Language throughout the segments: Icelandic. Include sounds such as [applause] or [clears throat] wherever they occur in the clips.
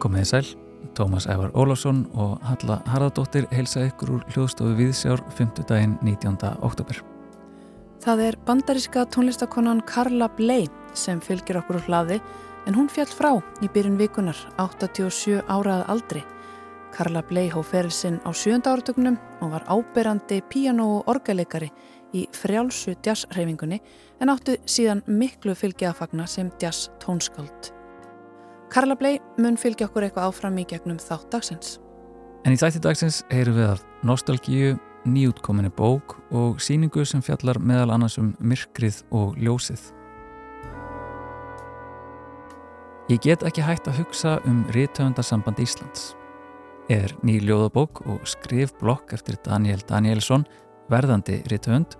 Komiði sæl, Tómas Ævar Ólásson og Halla Harðardóttir heilsa ykkur úr hljóðstofu Viðsjár 5. daginn 19. oktober. Það er bandaríska tónlistakonan Carla Bley sem fylgir okkur úr hlaði en hún fjall frá í byrjun vikunar 87 árað aldri. Carla Bley hó ferilsinn á sjönda áratögnum og var áberandi piano- og orgaleikari í frjálsu jazzreifingunni en áttu síðan miklu fylgjaðafagna sem jazz tónskáld. Karla Blei mun fylgja okkur eitthvað áfram í gegnum þátt dagsins. En í þætti dagsins heyrum við af nostalgíu, nýjútkominni bók og síningu sem fjallar meðal annars um myrkrið og ljósið. Ég get ekki hægt að hugsa um Ríðtöfundarsamband Íslands. Er ný ljóðabók og skrif blokk eftir Daniel Danielsson, verðandi Ríðtöfund.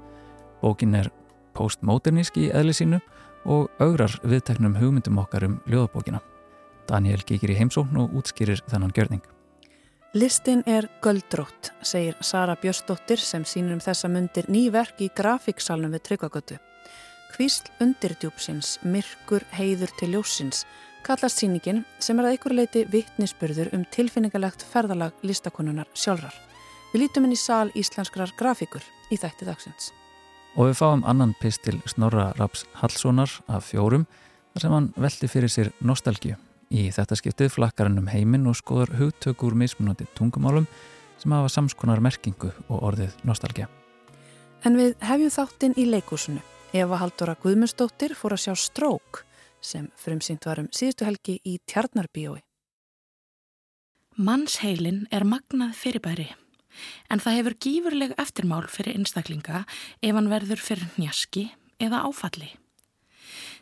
Bókin er postmodernísk í eðli sínu og augrar viðteknum hugmyndum okkar um ljóðabókina. Daniel gikir í heimsókn og útskýrir þennan gjörning. Listin er göldrótt, segir Sara Björsdóttir sem sínur um þessa mundir nýverk í grafíksalunum við Tryggvagötu. Kvísl undirdjúpsins, myrkur heiður til ljósins, kallast síningin sem er að ykkur leiti vittnisspörður um tilfinningalegt ferðalag listakonunar sjálfrar. Við lítum inn í sal íslenskrar grafíkur í þætti dagsins. Og við fáum annan pistil Snorra Raps Hallssonar af fjórum þar sem hann veldi fyrir sér nostalgíu. Í þetta skiptið flakkar hann um heiminn og skoðar hugtök úr mismunandi tungumálum sem hafa samskonar merkingu og orðið nostalgja. En við hefjum þáttinn í leikúsinu. Eva Haldóra Guðmundsdóttir fór að sjá Strók sem frumsýnt varum síðustu helgi í Tjarnarbíói. Mannsheilin er magnað fyrirbæri en það hefur gífurleg eftirmál fyrir einstaklinga ef hann verður fyrir njaski eða áfalli.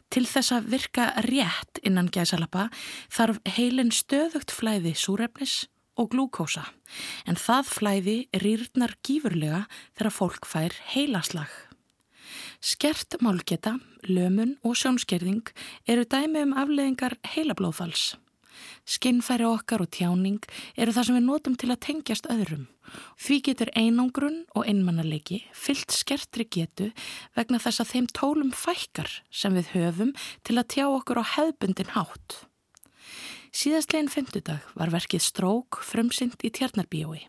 Til þess að virka rétt innan gæsalappa þarf heilin stöðugt flæði súrefnis og glúkósa en það flæði rýrnar gífurlega þegar fólk fær heilaslag. Skert málgeta, lömun og sjónskerðing eru dæmi um afleðingar heilablóðfalls. Skinnfæri okkar og tjáning eru það sem við notum til að tengjast öðrum. Því getur einangrun og einmannalegi fyllt skertri getu vegna þess að þeim tólum fækkar sem við höfum til að tjá okkur á hefbundin hátt. Síðastlegin femtudag var verkið Strók frumsynd í Tjarnarbíói.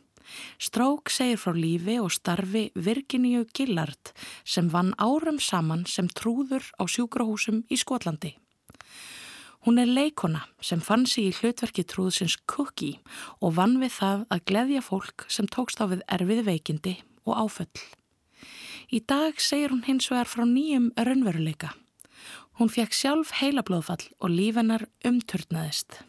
Strók segir frá lífi og starfi Virginíu Gillard sem vann árum saman sem trúður á sjúkrahúsum í Skotlandi. Hún er leikona sem fann sig í hlutverki trúðsins Cookie og vann við það að gleðja fólk sem tókst á við erfið veikindi og áföll. Í dag segir hún hins vegar frá nýjum raunveruleika. Hún fekk sjálf heilablóðfall og lífennar umturnaðist.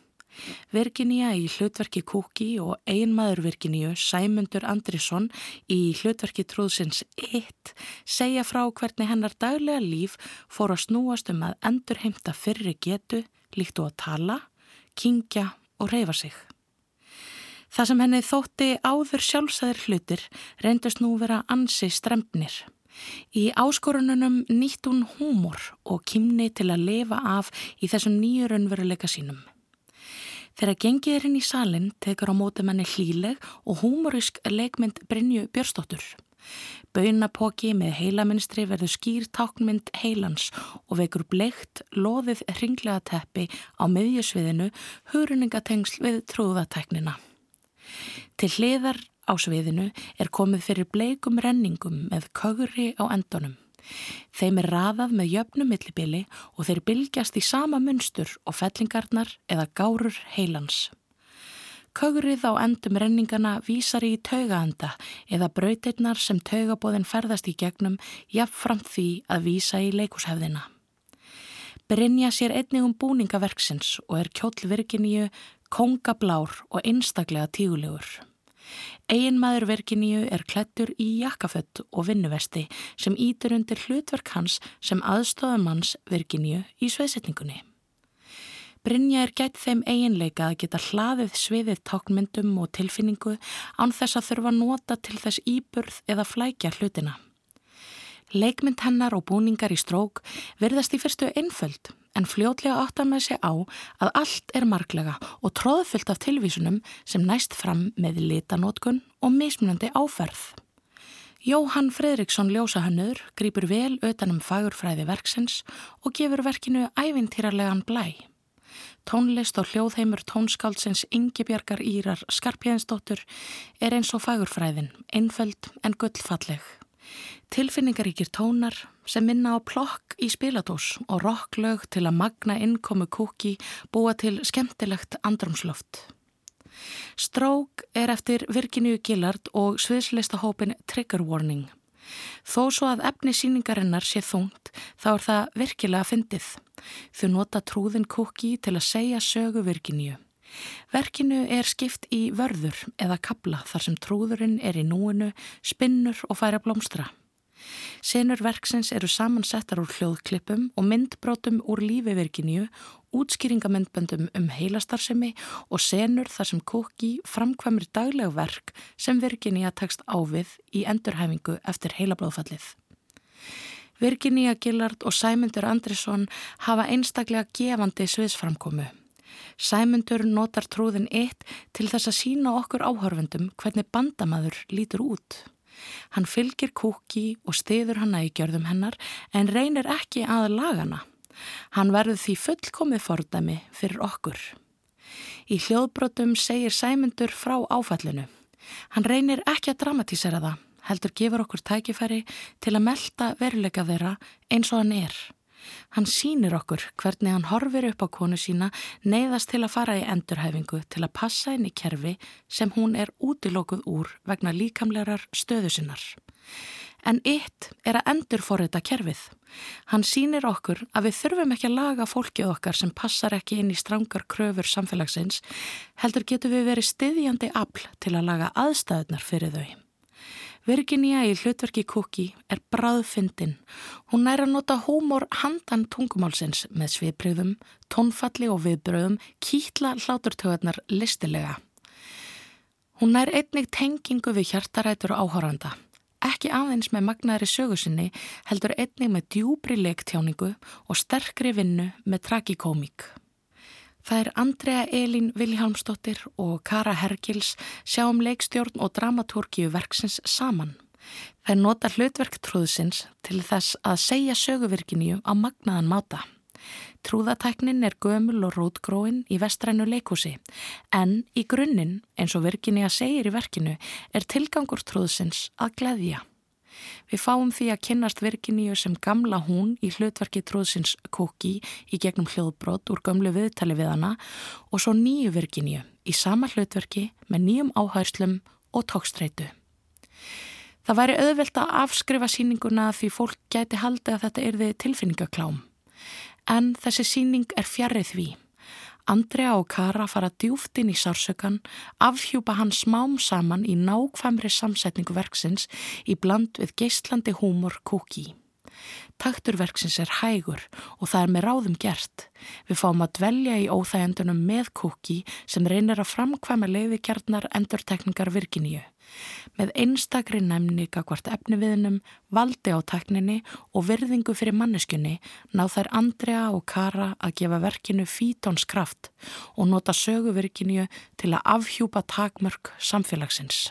Virginia í hlutverki Cookie og einmaður Virginíu, Sæmundur Andrisson í hlutverki trúðsins It segja frá hvernig hennar daglega líf fór að snúast um að endurheimta fyrri getu líkt og að tala, kingja og reyfa sig. Það sem henni þótti áður sjálfsæðir hlutir reyndast nú vera ansi strempnir. Í áskorununum nýtt hún húmor og kymni til að lifa af í þessum nýjur önveruleika sínum. Þegar gengið er inn í salin tekur á móti manni hlíleg og húmorisk leikmynd Brynju Björstóttur. Böynapóki með heilaminstri verður skýr táknmynd heilans og vekur bleikt, loðið ringlega teppi á miðjusviðinu huruningatengsl við trúðateknina. Til hliðar á sviðinu er komið fyrir bleikum renningum með kögri á endunum. Þeim er raðað með jöfnum millibili og þeir bylgjast í sama munstur og fellingarnar eða gárur heilans. Kögrið á endum renningana vísar í taugaanda eða brautirnar sem taugabóðin ferðast í gegnum jafnframt því að vísa í leikushefðina. Brynja sér einnig um búningaverksins og er kjóllvirkiníu kongablár og einstaklega tígulegur. Eginmaður Virginíu er klættur í jakkafött og vinnuvesti sem ítur undir hlutverk hans sem aðstofamanns Virginíu í sveisetningunni. Brynja er gætt þeim eiginleika að geta hlaðið sviðið tákmyndum og tilfinningu án þess að þurfa nota til þess íburð eða flækja hlutina. Leikmynd hennar og búningar í strók verðast í fyrstu einföld en fljótlega áttar með sig á að allt er marglega og tróðfyllt af tilvísunum sem næst fram með litanótkun og mismunandi áferð. Jóhann Fredriksson ljósahönnur grýpur vel utanum fagurfræði verksins og gefur verkinu ævintýrarlegan blæ. Tónlist og hljóðheimur tónskáldsins Yngibjargar Írar Skarpjæðinsdóttur er eins og fagurfræðin, einföld en gullfalleg. Tilfinningaríkir tónar sem minna á plokk í spilatós og rocklög til að magna innkomu kúki búa til skemmtilegt andrumsloft. Strók er eftir Virginíu Gillard og sviðslista hópin Trigger Warning. Þó svo að efni síningarinnar sé þungt þá er það virkilega fyndið. Þau nota trúðin kúki til að segja sögu Virginíu. Verkinu er skipt í vörður eða kabla þar sem trúðurinn er í núinu, spinnur og færa blómstra. Senur verksins eru samansettar úr hljóðklippum og myndbrótum úr lífi Virginíu, útskýringamindböndum um heilastarsemi og senur þar sem Kóki framkvæmur dagleg verk sem Virginíu tekst ávið í endurhæfingu eftir heilablóðfallið. Virginíu Gillard og Sæmundur Andrisson hafa einstaklega gefandi sviðsframkomu. Sæmundur notar trúðin eitt til þess að sína okkur áhörfundum hvernig bandamaður lítur út. Hann fylgir kúki og stiður hanna í gjörðum hennar en reynir ekki að lagana. Hann verður því fullkomið fordæmi fyrir okkur. Í hljóðbrotum segir Sæmundur frá áfallinu. Hann reynir ekki að dramatísera það, heldur gefur okkur tækifæri til að melda veruleika þeirra eins og hann er. Hann sínir okkur hvernig hann horfir upp á konu sína neyðast til að fara í endurhæfingu til að passa inn í kerfi sem hún er útilókuð úr vegna líkamlegar stöðu sinnar. En eitt er að endurforrita kerfið. Hann sínir okkur að við þurfum ekki að laga fólkið okkar sem passar ekki inn í strangar kröfur samfélagsins, heldur getur við verið styðjandi afl til að laga aðstæðunar fyrir þau. Virginia í hlutverki Cookie er bráðfyndin. Hún nær að nota húmor handan tungumálsins með svipriðum, tónfalli og viðbröðum, kýtla hláturtöðarnar listilega. Hún nær einnig tengingu við hjartarætur áhóranda. Ekki aðeins með magnaðri sögusinni heldur einnig með djúbri leiktjáningu og sterkri vinnu með tragikómík. Það er Andrea Elín Viljámsdóttir og Kara Hergils sjá um leikstjórn og dramatúrkíu verksins saman. Er nota hlutverktrúðsins til þess að segja söguvirkiníu á magnaðan máta. Trúðatæknin er gömul og rótgróin í vestrænu leikúsi en í grunninn, eins og virkiníu að segir í verkinu, er tilgangur trúðsins að gleðja. Við fáum því að kynnast Virginíu sem gamla hún í hlutverki tróðsins Kóki í gegnum hljóðbrot úr gömlu viðtali við hana og svo nýju Virginíu í sama hlutverki með nýjum áhærslum og tókstreitu. Það væri auðvelt að afskrifa síninguna því fólk gæti haldið að þetta erði tilfinningaklám. En þessi síning er fjarrið því. Andrea og Kara fara djúft inn í sársökan, afhjúpa hann smám saman í nákvæmri samsetningu verksins í bland við geistlandi húmor kúki. Takturverksins er hægur og það er með ráðum gert. Við fáum að dvelja í óþægendunum með kúki sem reynir að framkvæma leiðikjarnar endurtekningar virkiníu með einstakri næmni gagvart efniviðnum, valdi á tekninni og virðingu fyrir manneskunni ná þær Andrea og Kara að gefa verkinu fítónskraft og nota söguverkinu til að afhjúpa takmörk samfélagsins.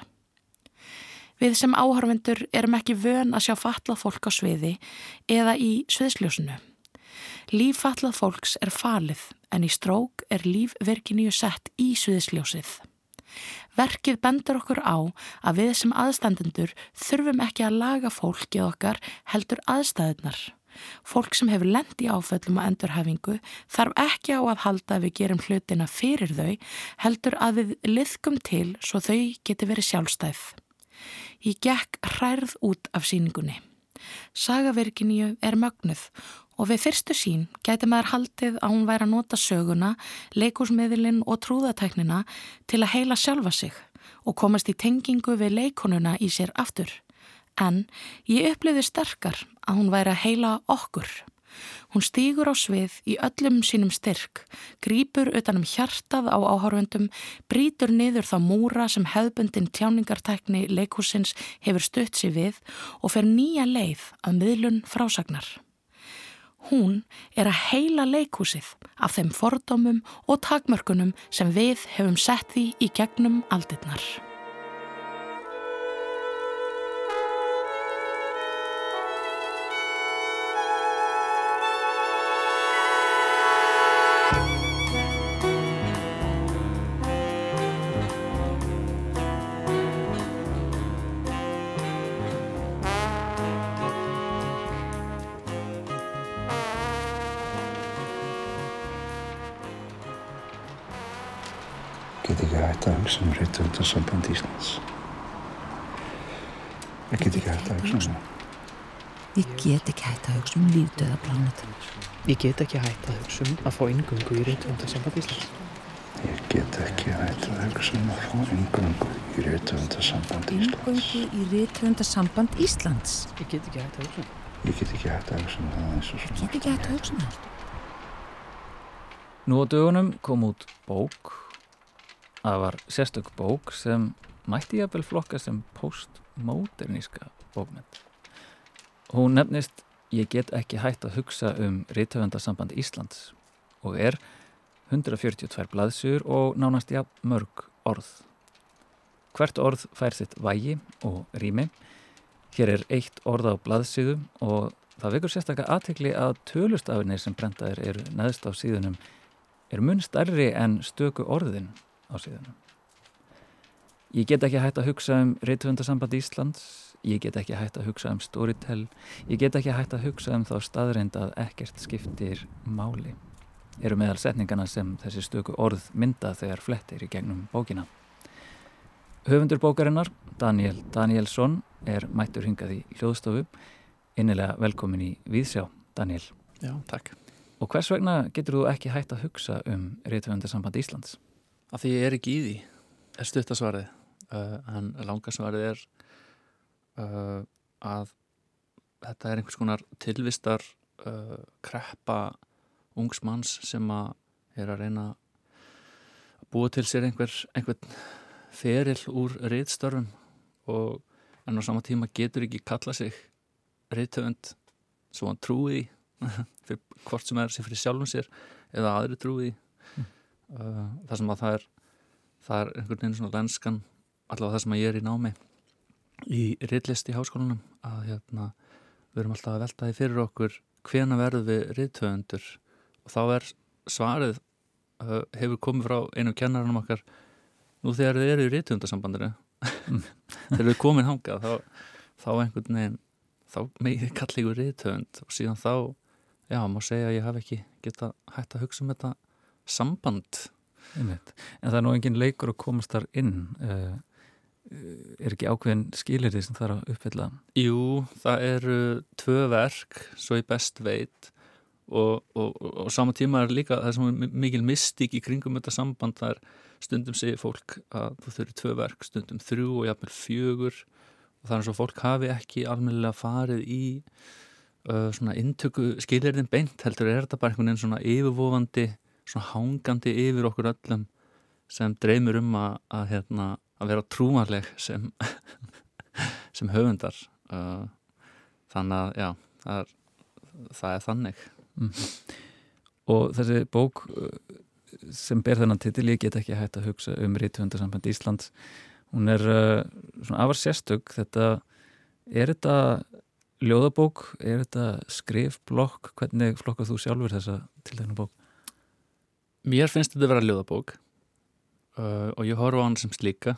Við sem áhörvendur erum ekki vön að sjá fatlað fólk á sviði eða í sviðsljósinu. Líf fatlað fólks er falið en í strók er lífverkiníu sett í sviðsljósið. Verkið bendur okkur á að við sem aðstandendur þurfum ekki að laga fólkið okkar heldur aðstæðunar. Fólk sem hefur lendi áföllum og endurhafingu þarf ekki á að halda að við gerum hlutina fyrir þau heldur að við liðkum til svo þau geti verið sjálfstæð. Ég gekk hrærð út af síningunni. Sagaverkiníu er mögnuð og við fyrstu sín gæti maður haldið að hún væri að nota söguna, leikúsmiðlinn og trúðatæknina til að heila sjálfa sig og komast í tengingu við leikonuna í sér aftur. En ég uppliði sterkar að hún væri að heila okkur. Hún stýgur á svið í öllum sínum styrk, grýpur utanum hjartað á áhörvendum, brítur niður þá múra sem hefðbundin tjáningartækni leikúsins hefur stutt sér við og fer nýja leið að miðlun frásagnar. Hún er að heila leikhúsið af þeim fordómum og takmörkunum sem við hefum sett því í gegnum aldirnar. Get ekki hægt að hugsa um Rítvöndarsamband Íslands. Ég get ekki hægt að hugsa um það. Ég get ekki hægt að hugsa um lífdöða plánutum. Ég get ekki hægt að hugsa um að fá yngöngu í Rítvöndarsamband Íslands. Ég get ekki hægt að hugsa um að fá yngöngu í Rítvöndarsamband Íslands. Ingöngu í Rítvöndarsamband Íslands. Ég get ekki hægt að hugsa um það. Ég get ekki hægt að hugsa um það eins og Ég svona. get ekki hægt að hugsa um það. Nú á dögunum kom út bók það var sérstök bók sem mætti jafnvel flokka sem postmoderníska bókmynd hún nefnist Ég get ekki hægt að hugsa um Rítöfundarsamband Íslands og er 142 blaðsur og nánast jafn mörg orð. Hvert orð fær sitt vægi og rými. Hér er eitt orð á blaðsíðu og það vekur sérstaklega aðtekli að tölustafinir sem brentaðir eru neðst á síðunum er mun stærri en stöku orðin á síðunum. Ég get ekki hægt að hugsa um Rítvöndarsamband Íslands, ég get ekki hægt að hugsa um Storytel, ég get ekki hægt að hugsa um þá staðreind að ekkert skiptir máli. Eru meðal setningana sem þessi stöku orð mynda þegar flettir í gegnum bókina. Höfundur bókarinnar, Daniel Danielsson, er mættur hingað í hljóðstofu. Innilega velkomin í Víðsjá, Daniel. Já, takk. Og hvers vegna getur þú ekki hægt að hugsa um Rítvöndarsamband Íslands? Af því ég er ekki í því, er stuttasvarið. Uh, en langasvarið er uh, að þetta er einhvers konar tilvistar uh, kreppa ungs manns sem að er að reyna að búa til sér einhver, einhvern feril úr reyðstörfum og en á sama tíma getur ekki kalla sig reyðtöfund svo hann trúi því [laughs] hvort sem er sér fyrir sjálfum sér eða aðri trúi því uh, það sem að það er það er einhvern veginn svona lenskan allavega það sem að ég er í námi í reyðlist í háskólanum að hérna, við erum alltaf að velta því fyrir okkur hvena verðum við reyðtöfundur og þá er svarið uh, hefur komið frá einu kennarinn okkar nú þegar þið eru í reyðtöfundarsambandinu [laughs] þegar við komin hangað þá, þá einhvern veginn þá megið kalli ykkur reyðtöfund og síðan þá, já, má segja að ég haf ekki geta hægt að hugsa um þetta samband Einmitt. En það er nú engin leikur að komast þar inn uh, er ekki ákveðin skilirði sem það er að uppfylla Jú, það eru tvö verk, svo ég best veit og, og, og, og sama tíma er líka það er mikil mystík í kringum þetta samband, það er stundum segir fólk að þú þurfi tvö verk stundum þrjú og jafnvel fjögur og það er eins og fólk hafi ekki almennilega farið í uh, svona intöku skilirðin beint heldur er þetta bara einhvern veginn svona yfirvofandi svona hangandi yfir okkur öllum sem dreymir um að, að, hérna, að vera trúmarleg sem, [laughs] sem höfundar. Uh, þannig að já, það er, það er þannig. Mm. og þessi bók uh, sem ber þennan titil ég get ekki hægt að hugsa um Rítvöndarsamband Íslands hún er uh, svona afar sérstök. Þetta er þetta ljóðabók, er þetta skrifblokk, hvernig flokkar þú sjálfur þessa tildækna bók? Mér finnst þetta að vera ljóðabók uh, og ég horfa á hann sem slíka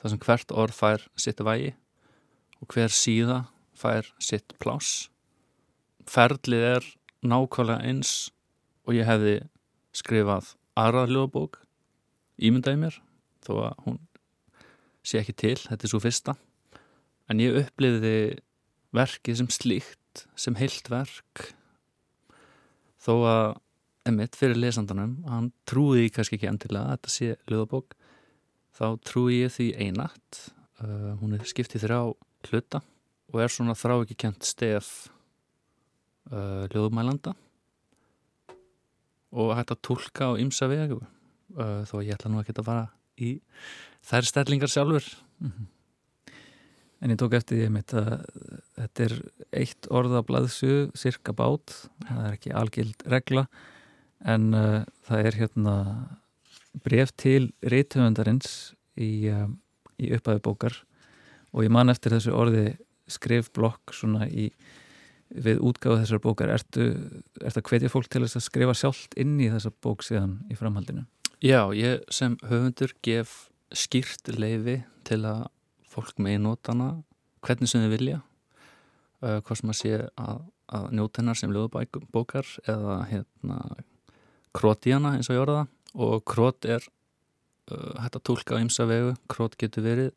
þar sem hvert orð fær sitt vægi og hver síða fær sitt pláss. Ferlið er nákvæmlega eins og ég hefði skrifað aðrað ljóðabók ímyndaði mér þó að hún sé ekki til, þetta er svo fyrsta. En ég uppliði verkið sem slíkt sem heilt verk þó að emitt fyrir lesandanum hann trúi kannski ekki endilega að þetta sé ljóðabók þá trúi ég því einatt uh, hún er skiptið þrjá hluta og er svona þrá ekki kent stef uh, ljóðumælanda og hægt að tólka á ymsa vegu. Uh, þó ég ætla nú ekki að fara í þær stellingar sjálfur. Mm -hmm. En ég tók eftir því að þetta er eitt orða blaðsu, cirka bát, það er ekki algild regla, en uh, það er hérna bref til reythöfundarins í, uh, í upphæðu bókar og ég man eftir þessu orði skrifblokk svona í við útgáðu þessar bókar. Ertu, ertu að hvetja fólk til þess að skrifa sjálft inn í þessa bók síðan í framhaldinu? Já, ég sem höfundur gef skýrt leifi til að fólk megi nota hana hvernig sem þið vilja uh, hvað sem að sé að, að njóta hennar sem ljóðbókar eða hérna króti hana eins og ég orða og krót er uh, hægt að tólka á ymsa vegu, krót getur verið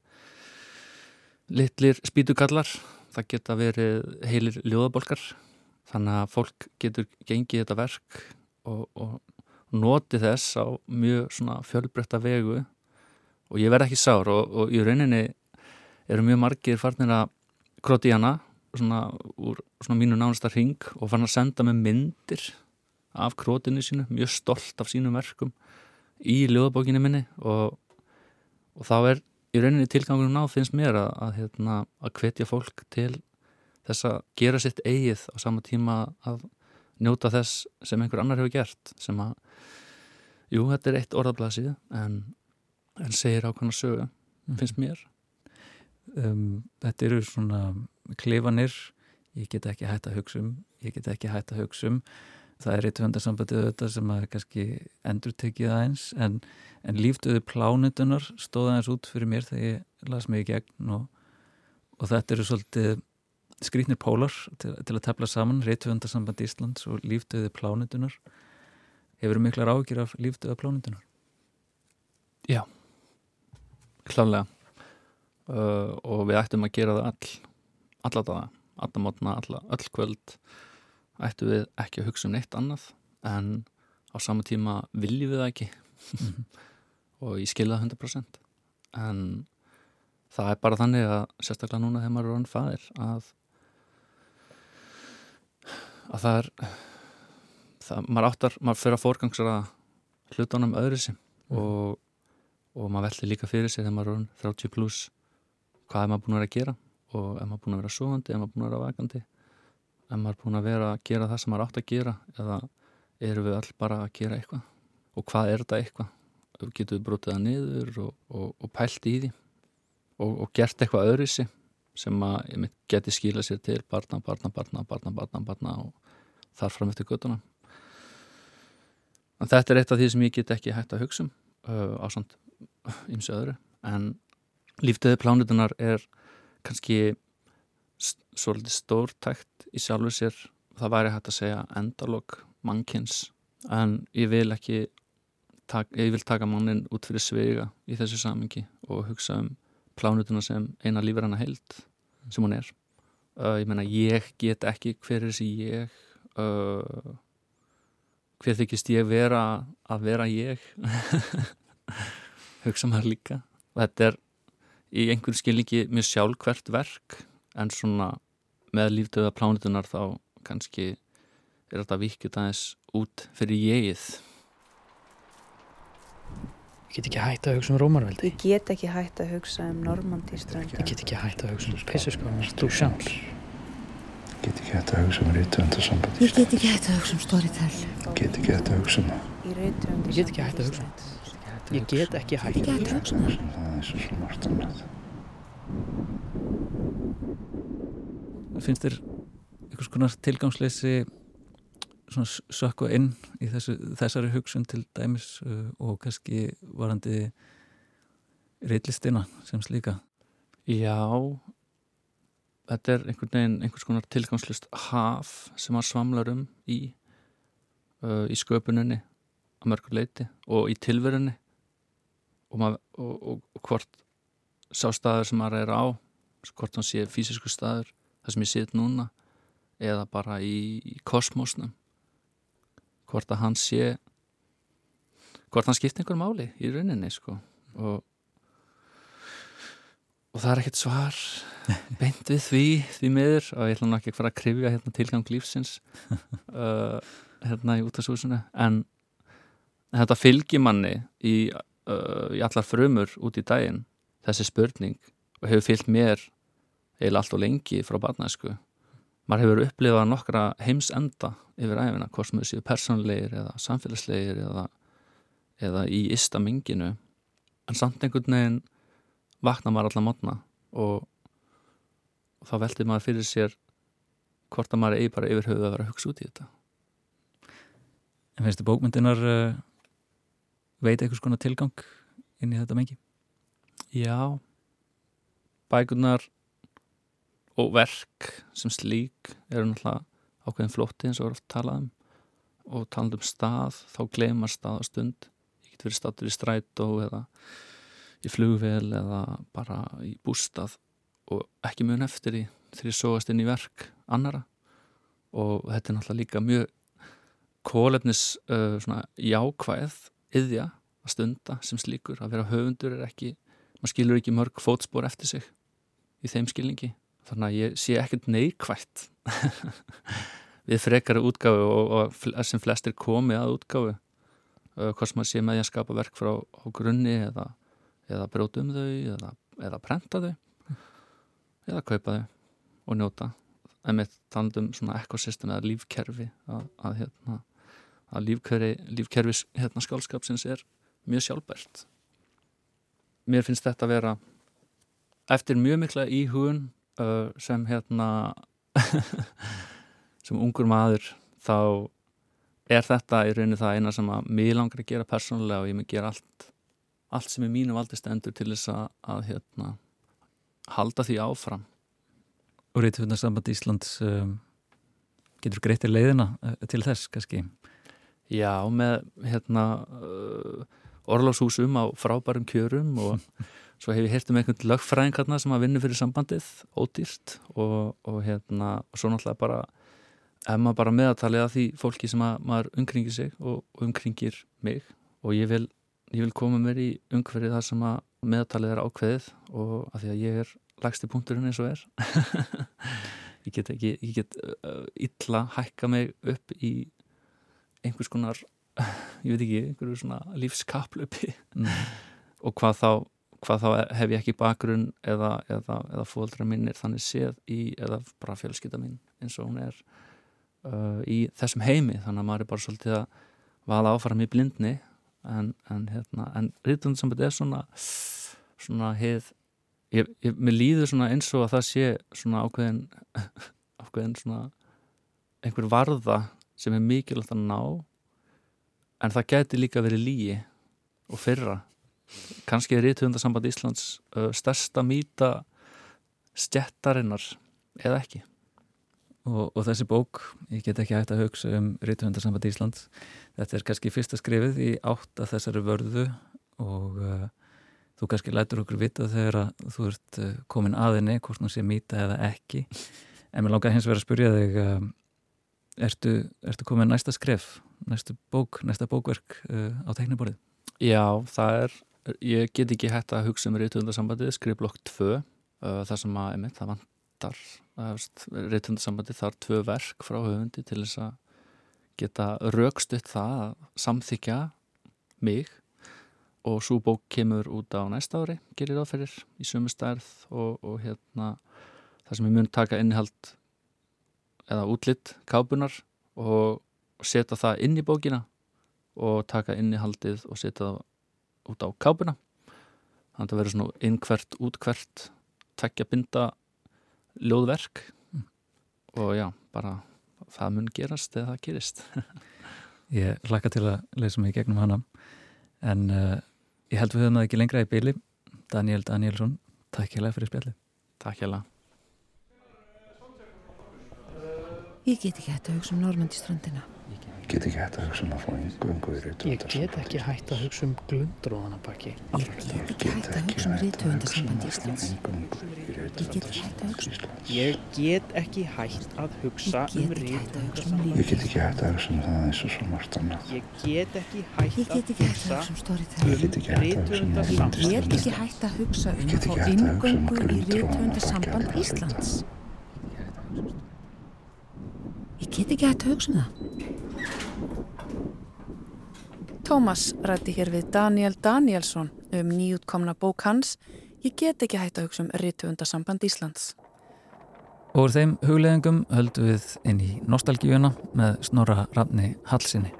litlir spýtugallar það geta verið heilir ljóðabolkar. Þannig að fólk getur gengið þetta verk og, og noti þess á mjög svona fjölbreytta vegu. Og ég verð ekki sár og, og í rauninni eru mjög margir farnir að króti hana svona úr svona mínu nánasta ring og fann að senda mig myndir af krótinu sínu, mjög stolt af sínum verkum í ljóðabókinu minni og, og þá er í rauninni tilgangunum ná finnst mér að, að, hérna, að hvetja fólk til þess að gera sitt eigið á sama tíma að njóta þess sem einhver annar hefur gert sem að, jú, þetta er eitt orðablasið en, en segir ákvæmna sögu, Mhm. finnst mér um, þetta eru svona klefanir ég get ekki hægt að hugsa um ég get ekki hægt að hugsa um það er eitt hundarsambandið auðvitað sem að kannski endur tekið aðeins en, en líftöðu plánutunar stóð aðeins út fyrir mér þegar ég las mig í gegn og, og þetta eru svolítið skrýtnir pólar til, til að tefla saman reytuhundarsamband Íslands og líftöðu plánutunar hefur miklar ágjur af líftöðu plánutunar klálega uh, og við ættum að gera það all alla daga, alla mótna, ættum við ekki að hugsa um neitt annað en á sama tíma viljum við það ekki. Mhm. [laughs] og ég skilja það 100% en það er bara þannig að sérstaklega núna þegar maður er orðin fæðir að að það er það, maður áttar, maður fyrir að forgangsra hlutunum öðru sem og, og maður velli líka fyrir sig þegar maður er orðin 30 pluss hvað er maður búin að vera að gera? Og er maður búin að vera sofandi, er maður búin að vera vakandi er maður búin að vera að gera það sem maður átt að gera eða eru við all bara að gera eitthvað? Og hvað er þetta eitthvað? Við brotið það niður og, og, og pælt í því. Og, og gert eitthvað öðruðsi sem að geti skila sér til barna, barna, barna, barna, barna, barna og þar fram eftir göttuna en þetta er eitt af því sem ég get ekki hægt að hugsa um uh, á samt ymsi öðru. En líftöði plánutunar er kannski svolítið stórtækt í sjálfu sér það væri hægt að segja endalok mannkins en ég vil ekki tak, ég vil taka mannin út fyrir svega í þessu samingi og hugsa um plánutuna sem eina lífur hana held sem hún er. Uh, ég meina ég get ekki hver er þessi ég? Uh, hver þykist ég vera að vera ég? [laughs] Hugsa maður líka. Og þetta er í einhverju skilningi mjög sjálfkvert verk en svona með lífdöða plánutunar þá kannski er þetta vikið aðeins út fyrir jegið Ég get ekki hægt að hugsa um Rómarveldi. Ég get ekki hægt að hugsa um Normandíströnd. Ég get ekki hægt að hugsa um pissuskólan þú sjálf. Get ekki hægt að hugsa um rítöndarsambandi. Ég get ekki hægt að hugsa um Storytel. Get ekki hægt að hugsa um það. Ég get ekki hægt að hugsa um Ég get ekki hægt Ég get hægt að hugsa um það. Það er svo margt annað. Finnst þér einhvers konar tilgangsleysi svona s- sökkva inn í þessu, þessari hugsun til dæmis uh, og kannski varandi reillistina sem slíka? Já þetta er einhvern veginn einhvers konar tilgangslust haf sem maður svamlar um í uh, í sköpuninni að mörgur leiti og í tilverunni. Og, maður, og, og, og hvort sá staður sem maður er á hvort hann sé fysisku staður það sem ég sit núna eða bara í, í kosmosnum. Hvort að hann sé hvort hann skipti einhver máli í rauninni sko. Og og það er ekkert svar [laughs] beint við því, því miður. Og ég ætla nú ekki að fara að krifja hérna, tilgang lífsins [laughs] uh, hérna í útastúsinu en þetta fylgir manni í, uh, í allar frumur út í daginn þessi spurning og hefur fylgt mér eiginlega allt og lengi frá barnæsku maður hefur upplifað nokkra heimsenda yfir æfina, hvort sem þau séu persónlegir eða samfélagslegir eða, eða í ysta minginu en samt einhvern veginn vakna maður allar mótna og, og þá veltir maður fyrir sér hvort að maður eigi bara yfir höfuð að vera að hugsa út í þetta. En finnst þið bókmyndinar uh, veit einhvers konar tilgang inn í þetta mengi? Já. Bækurnar og verk sem slík eru náttúrulega ákveðin flótti eins og er oft talað um. Og talað um stað þá gleymar stað og stund. Ég getur verið stattur í strætó eða í flugvel eða bara í bústað. Og ekki mun eftir því þegar ég sóast inn í verk annara og þetta er náttúrulega líka mjög kólefnis uh, svona jákvæð yðja að stunda sem slíkur. Að vera höfundur er ekki maður skilur ekki mörg fótspor eftir sig í þeim skilningi þannig að ég sé ekkert neikvægt [laughs] við frekari útgáfu og, og sem flestir komi að útgáfu uh, hvort sem maður sé með því að skapa verk frá grunni eða, eða bróta um þau eða, eða prenta þau eða kaupa þau og njóta. En með tandum svona ekosystem eða lífkerfi að, að, hérna, að lífkerfi, lífkerfi hérna, skálskapsins er mjög sjálfbært. Mér finnst þetta að vera eftir mjög mikla íhugun uh, sem hérna [laughs] sem ungur maður þá er þetta í rauninni það eina sem að mér langar að gera persónulega og ég mun gera allt allt sem er mínu valdist endur til þess að, að hérna, halda því áfram Og Rítufundarsamband Íslands um, getur greitir leiðina uh, til þess kannski? Já, með hérna uh, orláshúsum á frábærum kjörum og [laughs] svo hef ég hert um einhvern lögfræðingarna sem að vinna fyrir sambandið ódýrt og, og hérna og svo náttúrulega bara ef maður bara meðatalið að því fólki sem að maður umkringir sig og umkringir mig. Og ég vil, ég vil koma mér í umhverfið þar sem að meðatalið er ákveðið og að því að ég er lagst í punkturinn eins og er. [laughs] Ég get ekki ég get uh, illa hækka mig upp í einhvers konar ég veit ekki, einhverju svona lífskaplöpi mm. [laughs] og hvað þá, hvað þá hef ég ekki bakgrunn eða, eða, eða fóldra minnir þannig séð í, eða bara fjölskytta mín eins og hún er uh, í þessum heimi, þannig að maður er bara svolítið að vala áfram í blindni. En, en hérna, en rítundsamband er svona svona heið ég, ég, mér líður svona eins og að það sé svona ákveðin [laughs] ákveðin svona einhver varða sem er mikilvægt að ná en það geti líka verið lígi og fyrra kannski er Rítuhundarsamband Íslands uh, stærsta mýta stjættarinnar eða ekki? Og, og þessi bók, ég get ekki hægt að hugsa um Rítuhundarsamband Íslands. Þetta er kannski fyrsta skrifið í átt að þessari vörðu og uh, þú kannski lætur okkur vita þegar að þú ert komin aðinni hvort þú sé mýta eða ekki. En mér langar hins vegar að spurja þig ertu, ertu komin næsta skref næsta bók, næsta bókverk uh, á tekniborðið? Já, það er ég get ekki hægt að hugsa um reytundarsambandið skrifblokk 2 uh, þar sem að, einmitt, það vantar reytundarsambandið þar tvö verk frá höfundi til þess að geta raukstutt það að samþykja mig og svo bók kemur út á næsta ári gerir áferir í sömu stærð og, og hérna það sem ég mun taka innihald eða útlitt kápunar og setja það inn í bókina og taka innihaldið og setja það út á kápuna þannig að það verður svona innkvert, útkvert tekja binda ljóðverk mm. og já, bara það mun gerast eða það gerist [laughs] Ég hlakka til að leysa mig gegnum hana en uh, Ég held við höfum það ekki lengra í byli. Daniel Danielsson, takk hjá fyrir spjalli. Takk hjá. Ég get ekki hægt að hugsa um Normandiströndina. Ég get ekki hægt að hugsa um að fá yngu í rítuvendarsambandi. Ég get ekki hægt að hugsa um glundróðanabakki. Ég get ekki hægt að hugsa um rítuvendarsambandi Íslands. Ég get ekki hægt að hugsa um... Ég get ekki hægt að hugsa um rítuvendarsambandi. Ég get ekki hægt að hugsa um það eins og svo margt annað. Ég get ekki hægt að hugsa um rítuvendarsambandi. Ég get ekki hægt að hugsa um að fá yngu í rítuvendarsambandi Íslands. Ég get ekki hægt að hugsa um það. Tómas rætti hér við Daniel Danielsson um nýjútkomna bók hans Ég get ekki hægt að hugsa um Rittvöndasamband Íslands. Og úr þeim hugleðingum höldum við inn í nostalgíuna með Snorra Rafni Hallsinni.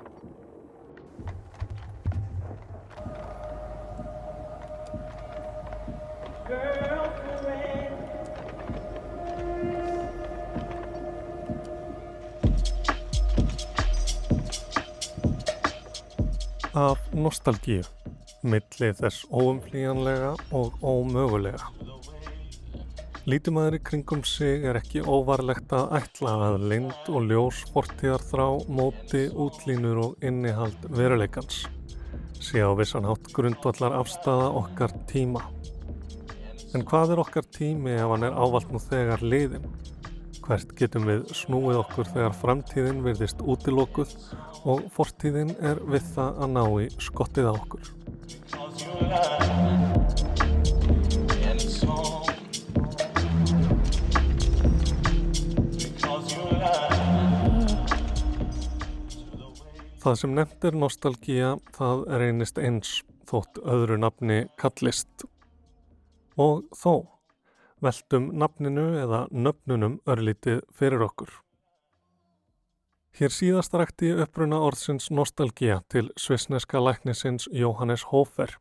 Nostalgíu, milli þess óumflíjanlega og ómögulega. Lítum aður í kringum sig er ekki óvarlegt að ætla að lind og ljós fortíðar þrá móti útlínur og innihald veruleikans. sé á vissan hátt grundvallar afstafa okkar tíma. En hvað er okkar tími ef hann er ávalt nú þegar liðin? Hvert getum við snúið okkur þegar framtíðin virðist útilokkuð og fortíðin er við það að ná í skottið á okkur. Það sem nefnt er nostalgía, það reynist eins þótt öðru nafni kallist. Og þó, veltum nafninu eða nöfnunum örlítið fyrir okkur. Hér síðast rækti uppruna orðsins nostalgía til svisneska læknisins Jóhannes Hofer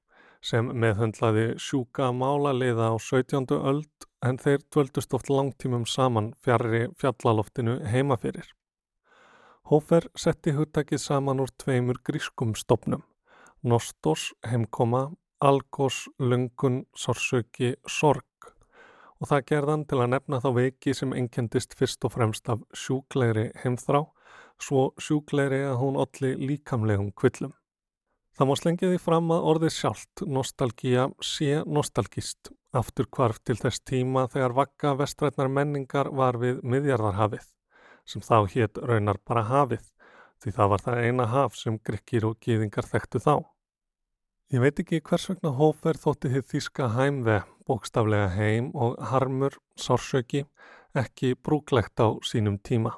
sem meðhundlaði sjúka málaliða á 17. öld en þeir dvöldust oft langtímum saman fjarrri fjallaloftinu heimafyrir. Hófer setti hugtakið saman úr tveimur grískum stopnum, Nostos, heimkoma, Algos, lungun, sorsöki, sorg og það gerðan til að nefna þá veiki sem engendist fyrst og fremst af sjúklegri heimþrá, svo sjúklegri að hún olli líkamlegum kvillum. Það má slengja því fram að orðið sjálft, nostalgía, sé nostalgist, aftur kvarf til þess tíma þegar vakka vestrætnar menningar var við miðjarðarhafið sem þá hétt raunar bara hafið, því það var það eina haf sem grykkir og gýðingar þekktu þá. Ég veit ekki hvers vegna Hófer þótti þið þíska hæmve, bókstaflega heim og harmur, sársöki, ekki brúklegt á sínum tíma.